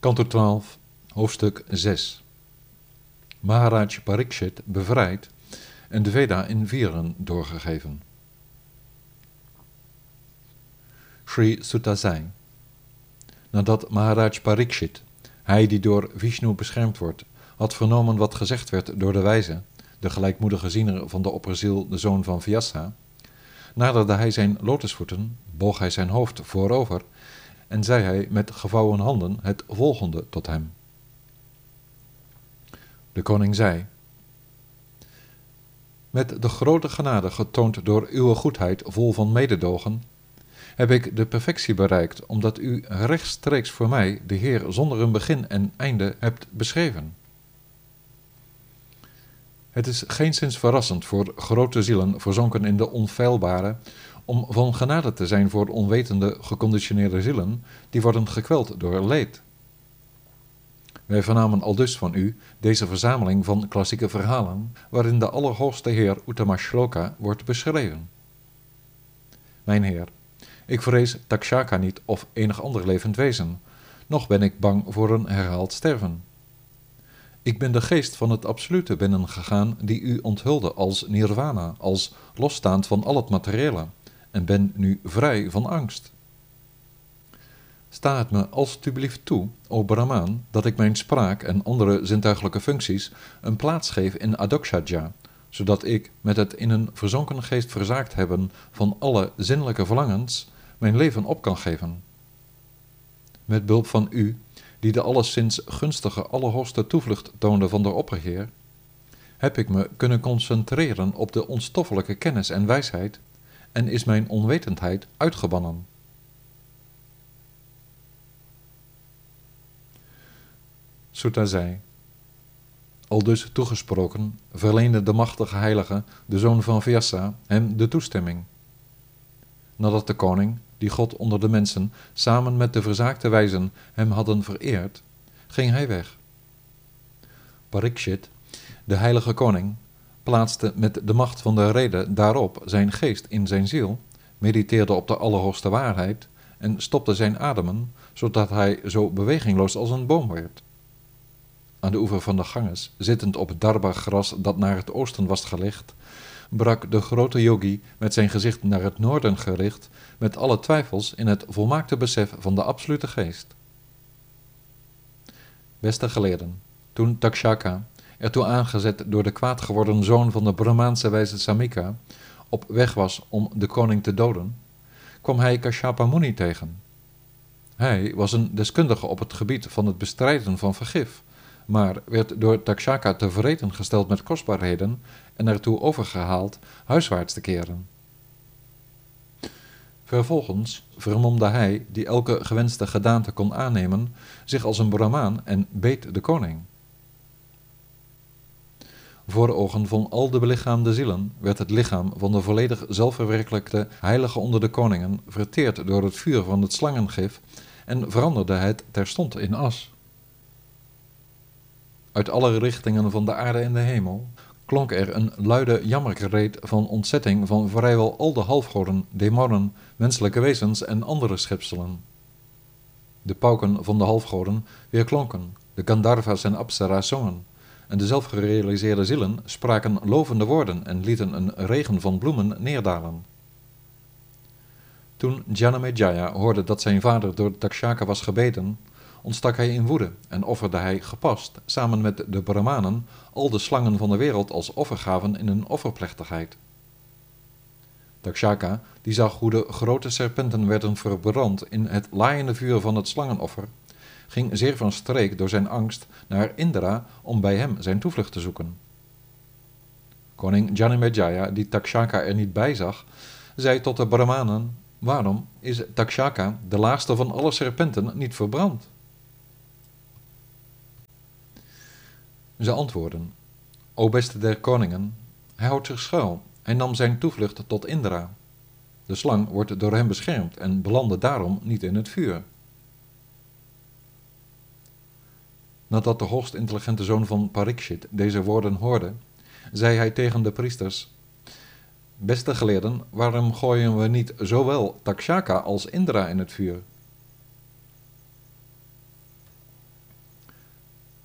Kanto 12, hoofdstuk 6 Maharaj Parikshit bevrijd en de Veda in vieren doorgegeven. Sri Sutta zei, nadat Maharaj Parikshit, hij die door Vishnu beschermd wordt, had vernomen wat gezegd werd door de wijze, de gelijkmoedige ziener van de opperziel, de zoon van Vyasa, naderde hij zijn lotusvoeten, boog hij zijn hoofd voorover en zei hij met gevouwen handen het volgende tot hem. De koning zei, met de grote genade getoond door uw goedheid vol van mededogen, heb ik de perfectie bereikt, omdat u rechtstreeks voor mij de Heer zonder een begin en einde hebt beschreven. Het is geenszins verrassend voor grote zielen verzonken in de onfeilbare om van genade te zijn voor onwetende, geconditioneerde zielen die worden gekweld door leed. Wij vernamen al dus van u deze verzameling van klassieke verhalen, waarin de Allerhoogste Heer Uttamashloka wordt beschreven. Mijn Heer, ik vrees Takshaka niet of enig ander levend wezen, noch ben ik bang voor een herhaald sterven. Ik ben de geest van het absolute binnengegaan die u onthulde als nirvana, als losstaand van al het materiële, en ben nu vrij van angst. Sta het me alstublieft toe, o Brahmaan, dat ik mijn spraak en andere zintuigelijke functies een plaats geef in Adokshaja, zodat ik, met het in een verzonken geest verzaakt hebben van alle zinnelijke verlangens, mijn leven op kan geven. Met behulp van u, die de alleszins gunstige allerhoogste toevlucht toonde van de opperheer, heb ik me kunnen concentreren op de onstoffelijke kennis en wijsheid en is mijn onwetendheid uitgebannen. Sutta zei, al dus toegesproken, verleende de machtige heilige, de zoon van Vyasa, hem de toestemming. Nadat de koning, die God onder de mensen, samen met de verzaakte wijzen hem hadden vereerd, ging hij weg. Parikshit, de heilige koning, plaatste met de macht van de reden daarop zijn geest in zijn ziel, mediteerde op de allerhoogste waarheid en stopte zijn ademen, zodat hij zo bewegingloos als een boom werd. Aan de oever van de Ganges, zittend op het darba-gras dat naar het oosten was gelegd, brak de grote yogi met zijn gezicht naar het noorden gericht, met alle twijfels in het volmaakte besef van de absolute geest. Beste geleerden, toen Takshaka, ertoe aangezet door de kwaad geworden zoon van de Brahmaanse wijze Samika, op weg was om de koning te doden, kwam hij Kashyapa Muni tegen. Hij was een deskundige op het gebied van het bestrijden van vergif, maar werd door Takshaka tevreden gesteld met kostbaarheden en ertoe overgehaald huiswaarts te keren. Vervolgens vermomde hij, die elke gewenste gedaante kon aannemen, zich als een Brahmaan en beet de koning. Voor ogen van al de belichaamde zielen werd het lichaam van de volledig zelfverwerkelijkte heilige onder de koningen verteerd door het vuur van het slangengif en veranderde het terstond in as. Uit alle richtingen van de aarde en de hemel klonk er een luide jammerkreet van ontzetting van vrijwel al de halfgoden, demonen, menselijke wezens en andere schepselen. De pauken van de halfgoden weerklonken, de Gandharva's en Apsara's zongen, en de zelfgerealiseerde zielen spraken lovende woorden en lieten een regen van bloemen neerdalen. Toen Janamejaya hoorde dat zijn vader door Takshaka was gebeten, ontstak hij in woede en offerde hij gepast, samen met de Brahmanen, al de slangen van de wereld als offergaven in een offerplechtigheid. Takshaka, die zag hoe de grote serpenten werden verbrand in het laaiende vuur van het slangenoffer, ging zeer van streek door zijn angst naar Indra om bij hem zijn toevlucht te zoeken. Koning Janamejaya, die Takshaka er niet bij zag, zei tot de Brahmanen: Waarom is Takshaka, de laagste van alle serpenten, niet verbrand? Ze antwoorden: O beste der koningen, hij houdt zich schuil. Hij nam zijn toevlucht tot Indra. De slang wordt door hem beschermd en belandde daarom niet in het vuur. Nadat de hoogst intelligente zoon van Parikshit deze woorden hoorde, zei hij tegen de priesters: Beste geleerden, waarom gooien we niet zowel Takshaka als Indra in het vuur?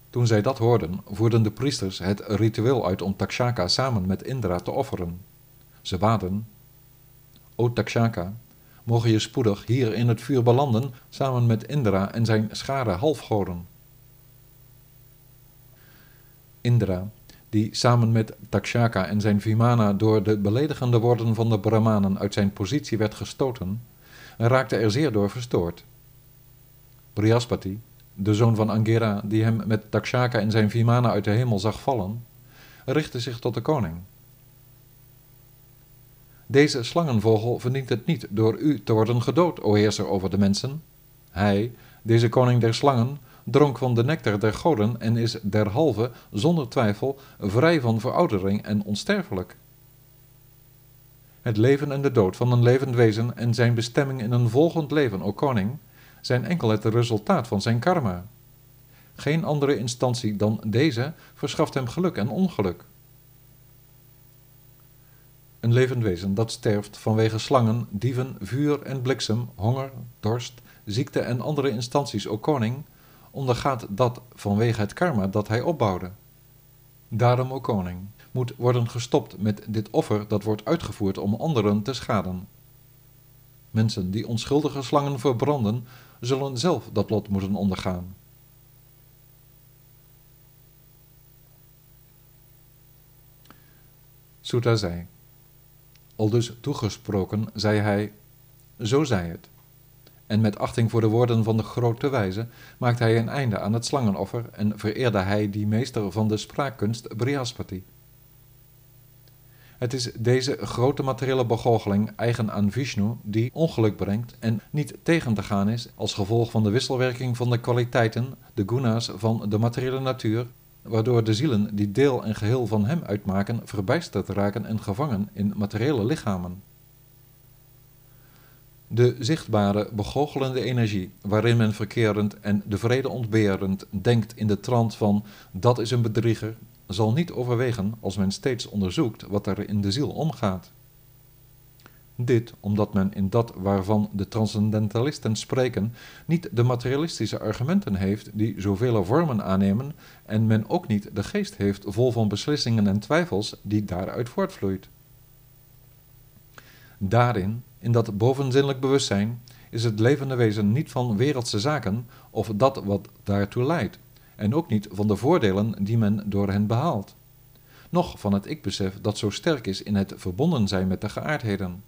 Toen zij dat hoorden, voerden de priesters het ritueel uit om Takshaka samen met Indra te offeren. Ze baden: O Takshaka, mogen je spoedig hier in het vuur belanden samen met Indra en zijn schare halfgoden. Indra, die samen met Takshaka en zijn Vimana door de beledigende woorden van de Brahmanen uit zijn positie werd gestoten, raakte er zeer door verstoord. Brihaspati, de zoon van Angera, die hem met Takshaka en zijn Vimana uit de hemel zag vallen, richtte zich tot de koning. Deze slangenvogel verdient het niet door u te worden gedood, o heerser over de mensen. Hij, deze koning der slangen, dronk van de nectar der goden en is derhalve, zonder twijfel, vrij van veroudering en onsterfelijk. Het leven en de dood van een levend wezen en zijn bestemming in een volgend leven, o koning, zijn enkel het resultaat van zijn karma. Geen andere instantie dan deze verschaft hem geluk en ongeluk. Een levend wezen dat sterft vanwege slangen, dieven, vuur en bliksem, honger, dorst, ziekte en andere instanties, o koning, ondergaat dat vanwege het karma dat hij opbouwde. Daarom, o koning, moet worden gestopt met dit offer dat wordt uitgevoerd om anderen te schaden. Mensen die onschuldige slangen verbranden, zullen zelf dat lot moeten ondergaan. Sutta zei, al dus toegesproken, zei hij, zo zei het. En met achting voor de woorden van de grote wijze maakte hij een einde aan het slangenoffer en vereerde hij die meester van de spraakkunst Brihaspati. Het is deze grote materiële begoocheling eigen aan Vishnu die ongeluk brengt en niet tegen te gaan is als gevolg van de wisselwerking van de kwaliteiten, de guna's van de materiële natuur, waardoor de zielen die deel en geheel van hem uitmaken verbijsterd raken en gevangen in materiële lichamen. De zichtbare, begoochelende energie waarin men verkerend en de vrede ontberend denkt in de trant van dat is een bedrieger, zal niet overwegen als men steeds onderzoekt wat er in de ziel omgaat. Dit omdat men in dat waarvan de transcendentalisten spreken niet de materialistische argumenten heeft die zoveel vormen aannemen en men ook niet de geest heeft vol van beslissingen en twijfels die daaruit voortvloeit. Daarin, in dat bovenzinnelijk bewustzijn, is het levende wezen niet van wereldse zaken of dat wat daartoe leidt, en ook niet van de voordelen die men door hen behaalt, noch van het ik-besef dat zo sterk is in het verbonden zijn met de geaardheden.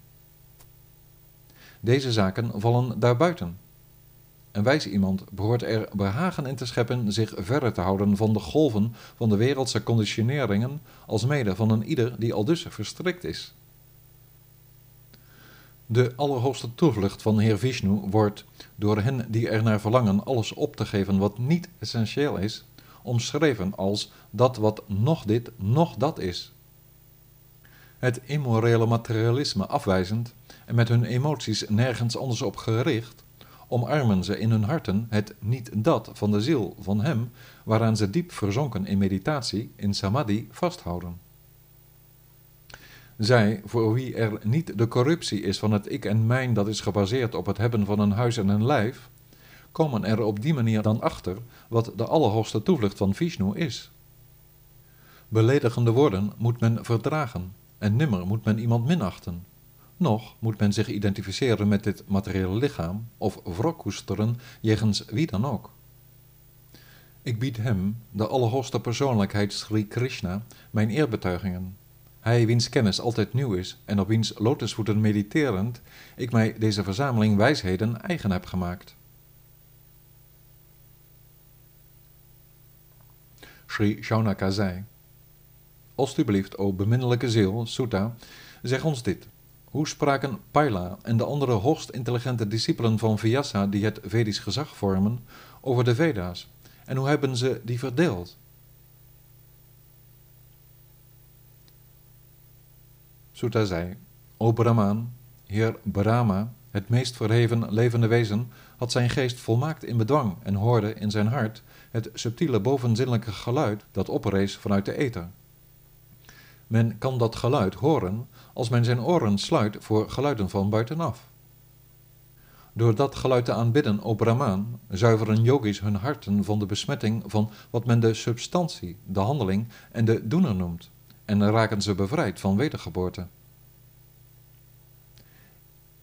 Deze zaken vallen daarbuiten. Een wijs iemand behoort er behagen in te scheppen zich verre te houden van de golven van de wereldse conditioneringen, alsmede van een ieder die al dus verstrikt is. De allerhoogste toevlucht van Heer Vishnu wordt, door hen die er naar verlangen alles op te geven wat niet essentieel is, omschreven als dat wat nog dit, nog dat is. Het immorele materialisme afwijzend en met hun emoties nergens anders op gericht, omarmen ze in hun harten het niet dat van de ziel van hem waaraan ze diep verzonken in meditatie, in samadhi, vasthouden. Zij, voor wie er niet de corruptie is van het ik en mijn dat is gebaseerd op het hebben van een huis en een lijf, komen er op die manier dan achter wat de allerhoogste toevlucht van Vishnu is. Beledigende woorden moet men verdragen en nimmer moet men iemand minachten. Nog moet men zich identificeren met dit materiële lichaam of wrok koesteren jegens wie dan ook. Ik bied hem, de allerhoogste persoonlijkheid Sri Krishna, mijn eerbetuigingen hij wiens kennis altijd nieuw is en op wiens lotusvoeten mediterend ik mij deze verzameling wijsheden eigen heb gemaakt. Sri Shaunaka zei, Alsjeblieft, o beminnelijke ziel, Sutta, zeg ons dit. Hoe spraken Paila en de andere hoogst intelligente discipelen van Vyasa die het Vedisch gezag vormen over de Veda's? En hoe hebben ze die verdeeld? Sutta zei, O Brahman, heer Brahma, het meest verheven levende wezen, had zijn geest volmaakt in bedwang en hoorde in zijn hart het subtiele bovenzinnelijke geluid dat oprees vanuit de ether. Men kan dat geluid horen als men zijn oren sluit voor geluiden van buitenaf. Door dat geluid te aanbidden, o Brahman, zuiveren yogis hun harten van de besmetting van wat men de substantie, de handeling en de doener noemt, en raken ze bevrijd van wedergeboorte.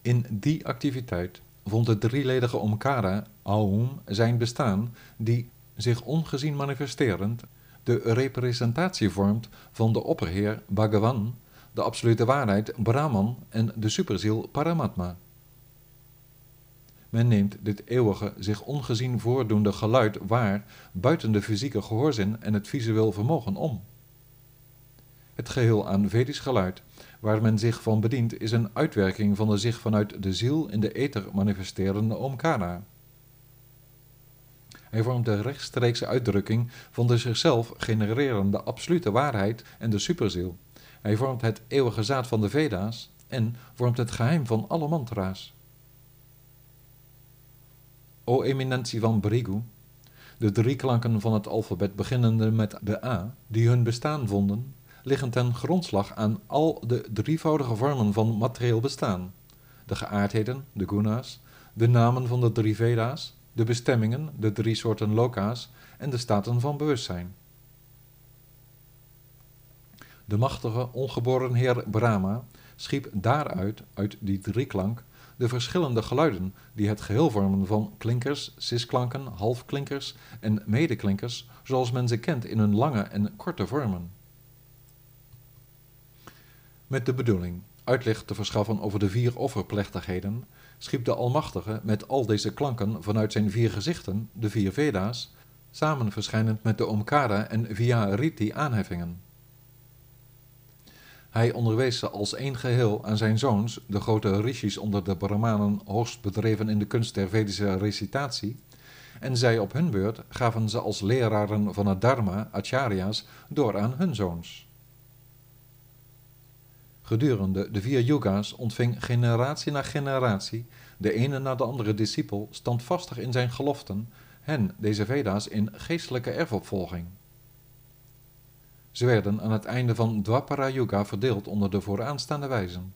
In die activiteit vond de drieledige Omkara, Aum, zijn bestaan, die, zich ongezien manifesterend, de representatie vormt van de opperheer Bhagavan, de absolute waarheid Brahman en de superziel Paramatma. Men neemt dit eeuwige, zich ongezien voordoende geluid waar buiten de fysieke gehoorzin en het visueel vermogen om. Het geheel aan Vedisch geluid, waar men zich van bedient, is een uitwerking van de zich vanuit de ziel in de ether manifesterende Omkara. Hij vormt de rechtstreekse uitdrukking van de zichzelf genererende absolute waarheid en de superziel. Hij vormt het eeuwige zaad van de Veda's en vormt het geheim van alle mantra's. O eminentie van Brigu, de drie klanken van het alfabet beginnende met de A, die hun bestaan vonden, liggen ten grondslag aan al de drievoudige vormen van materieel bestaan. De geaardheden, de guna's, de namen van de drie Veda's, de bestemmingen, de drie soorten loka's en de staten van bewustzijn. De machtige, ongeboren heer Brahma schiep daaruit, uit die drieklank, de verschillende geluiden die het geheel vormen van klinkers, cisklanken, halfklinkers en medeklinkers, zoals men ze kent in hun lange en korte vormen. Met de bedoeling uitleg te verschaffen over de vier offerplechtigheden, schiep de Almachtige met al deze klanken vanuit zijn vier gezichten, de vier Veda's, samen verschijnend met de Omkara en via Riti aanheffingen. Hij onderwees ze als één geheel aan zijn zoons, de grote rishis onder de Brahmanen hoogst bedreven in de kunst der Vedische recitatie, en zij op hun beurt gaven ze als leraren van het dharma, acharya's, door aan hun zoons. Gedurende de vier yuga's ontving generatie na generatie de ene na de andere discipel standvastig in zijn geloften, hen, deze Veda's, in geestelijke erfopvolging. Ze werden aan het einde van Dwapara Yuga verdeeld onder de vooraanstaande wijzen.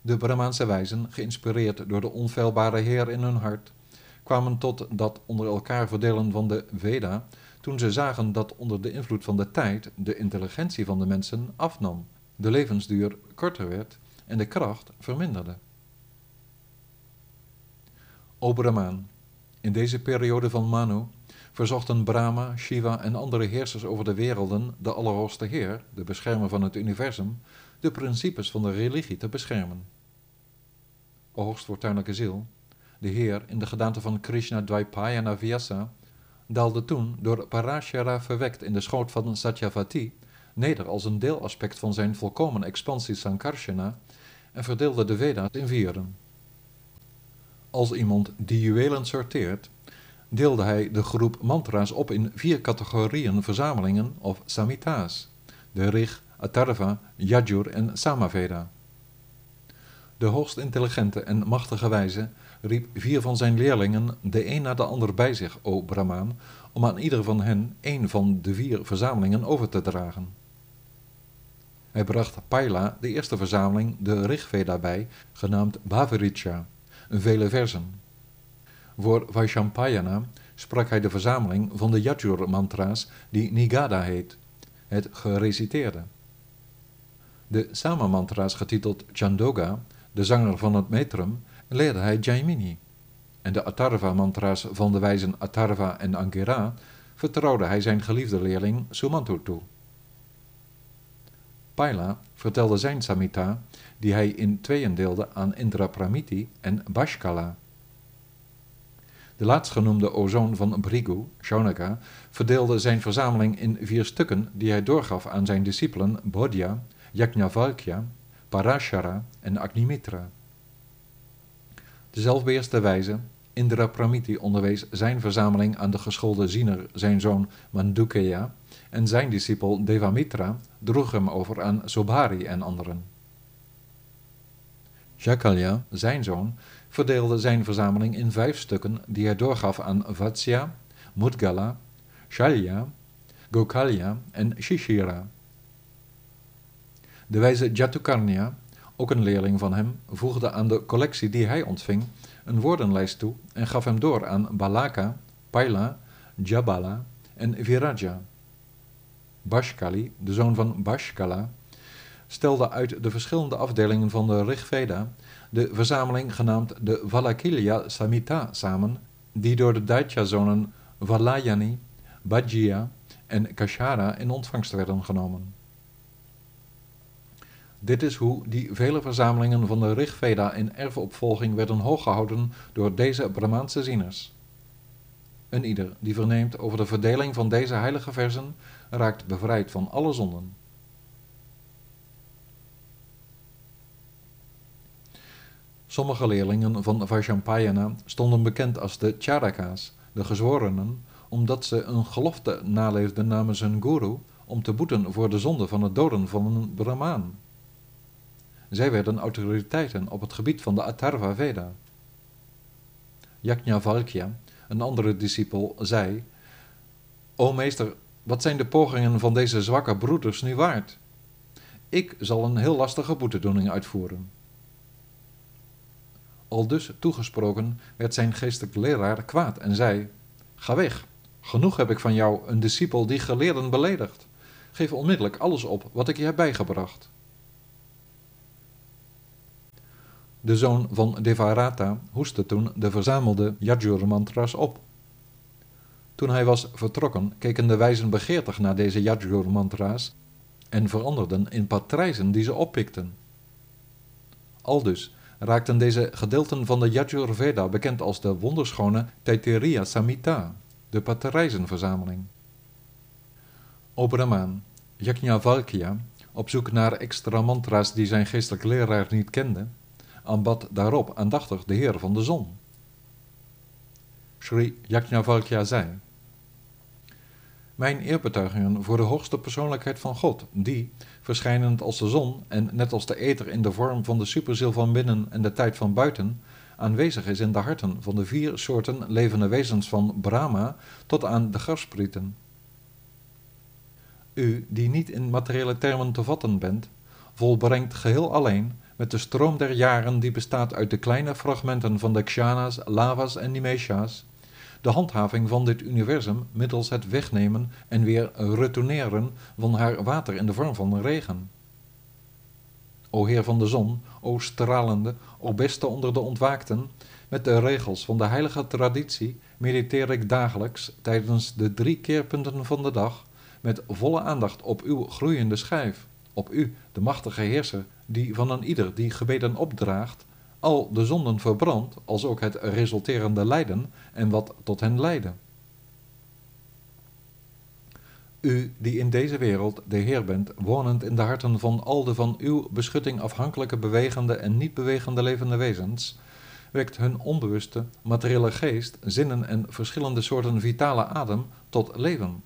De Brahmaanse wijzen, geïnspireerd door de onfeilbare Heer in hun hart, kwamen tot dat onder elkaar verdelen van de Veda, toen ze zagen dat onder de invloed van de tijd de intelligentie van de mensen afnam, de levensduur korter werd en de kracht verminderde. O Brahmaan, in deze periode van Manu verzochten Brahma, Shiva en andere heersers over de werelden de Allerhoogste Heer, de beschermer van het universum, de principes van de religie te beschermen. O hoogstfortuinlijke ziel, de Heer in de gedaante van Krishna Dvaipayana Vyasa, daalde toen door Parashara verwekt in de schoot van Satyavati neder als een deelaspect van zijn volkomen expansie Sankarsana en verdeelde de Veda's in vieren. Als iemand die juwelen sorteert, deelde hij de groep mantra's op in vier categorieën verzamelingen of samhita's, de Rig, Atharva, Yajur en Samaveda. De hoogst intelligente en machtige wijze riep vier van zijn leerlingen de een na de ander bij zich, o Brahmaan, om aan ieder van hen een van de vier verzamelingen over te dragen. Hij bracht Paila, de eerste verzameling, de Rigveda bij, genaamd Bhavaricha, vele versen. Voor Vaishampayana sprak hij de verzameling van de Yajur-mantra's die Nigada heet, het gereciteerde. De Sama-mantra's getiteld Chandoga, de zanger van het metrum, leerde hij Jaimini. En de Atharva-mantra's van de wijzen Atharva en Angera vertrouwde hij zijn geliefde leerling Sumantu toe. Paila vertelde zijn Samhita, die hij in tweeën deelde aan Indra Pramiti en Bashkala. De laatstgenoemde ozoon van Brigu, Shaunaka, verdeelde zijn verzameling in vier stukken die hij doorgaf aan zijn discipelen Bodhya, Yajnavalkya, Parashara en Agnimitra. Zelfbeheerste wijze, Indra Pramiti onderwees zijn verzameling aan de geschoolde ziener, zijn zoon Mandukeya, en zijn discipel Devamitra droeg hem over aan Sobhari en anderen. Jakalya, zijn zoon, verdeelde zijn verzameling in vijf stukken die hij doorgaf aan Vatsya, Mudgala, Shalya, Gokalya en Shishira. De wijze Jatukarnya Ook een leerling van hem voegde aan de collectie die hij ontving een woordenlijst toe en gaf hem door aan Balaka, Paila, Jabala en Viraja. Bashkali, de zoon van Bashkala, stelde uit de verschillende afdelingen van de Rigveda de verzameling genaamd de Valakilya Samhita samen, die door de Daitya-zonen Valayani, Bajya en Kashara in ontvangst werden genomen. Dit is hoe die vele verzamelingen van de Rigveda in erfopvolging werden hooggehouden door deze Brahmaanse zieners. Een ieder die verneemt over de verdeling van deze heilige versen raakt bevrijd van alle zonden. Sommige leerlingen van Vaishampayana stonden bekend als de Charaka's, de gezworenen, omdat ze een gelofte naleefden namens hun guru om te boeten voor de zonde van het doden van een brahmaan. Zij werden autoriteiten op het gebied van de Atharva Veda. Yajnavalkya, een andere discipel, zei: O meester, wat zijn de pogingen van deze zwakke broeders nu waard? Ik zal een heel lastige boetedoening uitvoeren. Al dus toegesproken werd zijn geestelijk leraar kwaad en zei: Ga weg, genoeg heb ik van jou, een discipel die geleerden beledigt. Geef onmiddellijk alles op wat ik je heb bijgebracht. De zoon van Devarata hoestte toen de verzamelde Yajur-mantras op. Toen hij was vertrokken, keken de wijzen begeertig naar deze Yajur-mantra's en veranderden in patrijzen die ze oppikten. Aldus raakten deze gedeelten van de Yajur Veda bekend als de wonderschone Taittiriya Samhita, de patrijzenverzameling. O Brahman, Yajnavalkya, op zoek naar extra mantra's die zijn geestelijk leraar niet kende, aanbad daarop aandachtig de heer van de zon. Sri Yajnavalkya zei, Mijn eerbetuigingen voor de hoogste persoonlijkheid van God, die, verschijnend als de zon en net als de ether in de vorm van de superziel van binnen en de tijd van buiten, aanwezig is in de harten van de vier soorten levende wezens van Brahma tot aan de garsprieten. U, die niet in materiële termen te vatten bent, volbrengt geheel alleen met de stroom der jaren die bestaat uit de kleine fragmenten van de Kshanas, Lavas en Nimesha's, de handhaving van dit universum middels het wegnemen en weer retourneren van haar water in de vorm van regen. O Heer van de zon, o stralende, o beste onder de ontwaakten, met de regels van de heilige traditie mediteer ik dagelijks tijdens de drie keerpunten van de dag met volle aandacht op uw groeiende schijf, op u, de machtige heerser, die van een ieder die gebeden opdraagt, al de zonden verbrandt, als ook het resulterende lijden en wat tot hen leidde. U die in deze wereld de Heer bent, wonend in de harten van al de van uw beschutting afhankelijke bewegende en niet bewegende levende wezens, wekt hun onbewuste, materiële geest, zinnen en verschillende soorten vitale adem tot leven.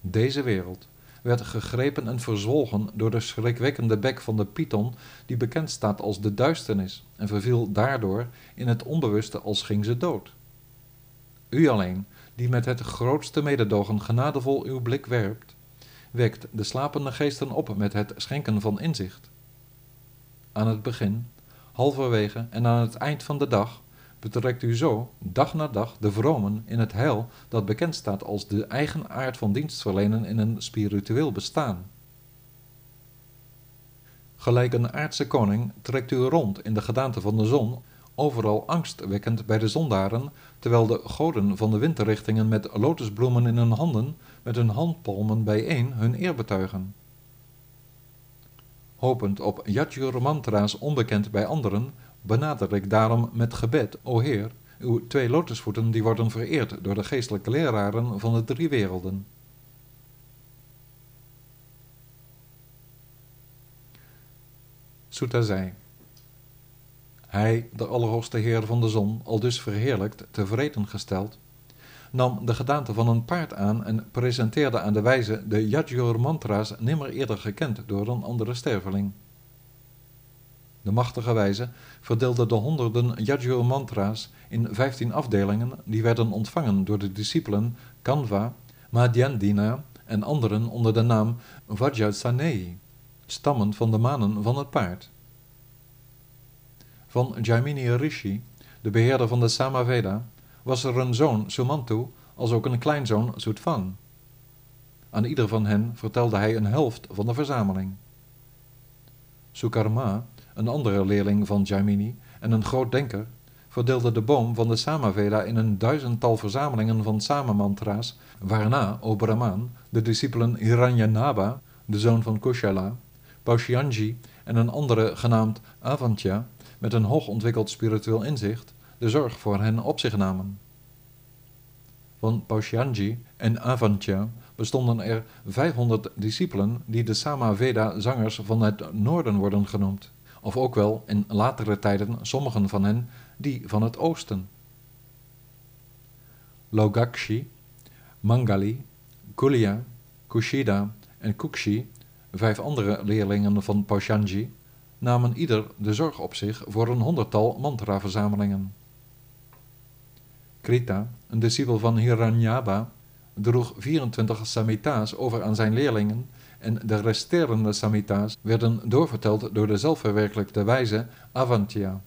Deze wereld, werd gegrepen en verzwolgen door de schrikwekkende bek van de python die bekend staat als de duisternis en verviel daardoor in het onbewuste als ging ze dood. U alleen, die met het grootste mededogen genadevol uw blik werpt, wekt de slapende geesten op met het schenken van inzicht. Aan het begin, halverwege en aan het eind van de dag betrekt u zo, dag na dag, de vromen in het heil dat bekend staat als de eigen aard van dienstverlenen in een spiritueel bestaan. Gelijk een aardse koning trekt u rond in de gedaante van de zon, overal angstwekkend bij de zondaren, terwijl de goden van de windrichtingen met lotusbloemen in hun handen, met hun handpalmen bijeen, hun eer betuigen. Hopend op Yajur mantra's onbekend bij anderen, benader ik daarom met gebed, o Heer, uw twee lotusvoeten die worden vereerd door de geestelijke leraren van de drie werelden. Sutta zei, Hij, de Allerhoogste Heer van de zon, al dus verheerlijkt, tevreden gesteld, nam de gedaante van een paard aan en presenteerde aan de wijze de Yajur mantra's nimmer eerder gekend door een andere sterveling. De machtige wijze verdeelde de honderden Yajur mantra's in vijftien afdelingen die werden ontvangen door de discipelen Kanva, Madhyandina en anderen onder de naam Vajrasaneyi, stammen van de manen van het paard. Van Jaimini Rishi, de beheerder van de Samaveda, was er een zoon Sumantu als ook een kleinzoon Sutvan. Aan ieder van hen vertelde hij een helft van de verzameling. Sukarma, een andere leerling van Jaimini en een groot denker, verdeelde de boom van de Samaveda in een duizendtal verzamelingen van Samamantra's, waarna, o de discipelen Hiranyanaba, de zoon van Kushala, Paushyanji en een andere genaamd Avantya, met een hoog ontwikkeld spiritueel inzicht, de zorg voor hen op zich namen. Van Paushyanji en Avantya bestonden er 500 discipelen die de Samaveda-zangers van het noorden worden genoemd, of ook wel in latere tijden sommigen van hen die van het oosten. Logakshi, Mangali, Kulia, Kushida en Kukshi, vijf andere leerlingen van Paushanji, namen ieder de zorg op zich voor een honderdtal mantra-verzamelingen. Krita, een discipel van Hiranyaba, droeg 24 samhita's over aan zijn leerlingen en de resterende samhita's werden doorverteld door de zelfverwerkelijkte wijze Avantya.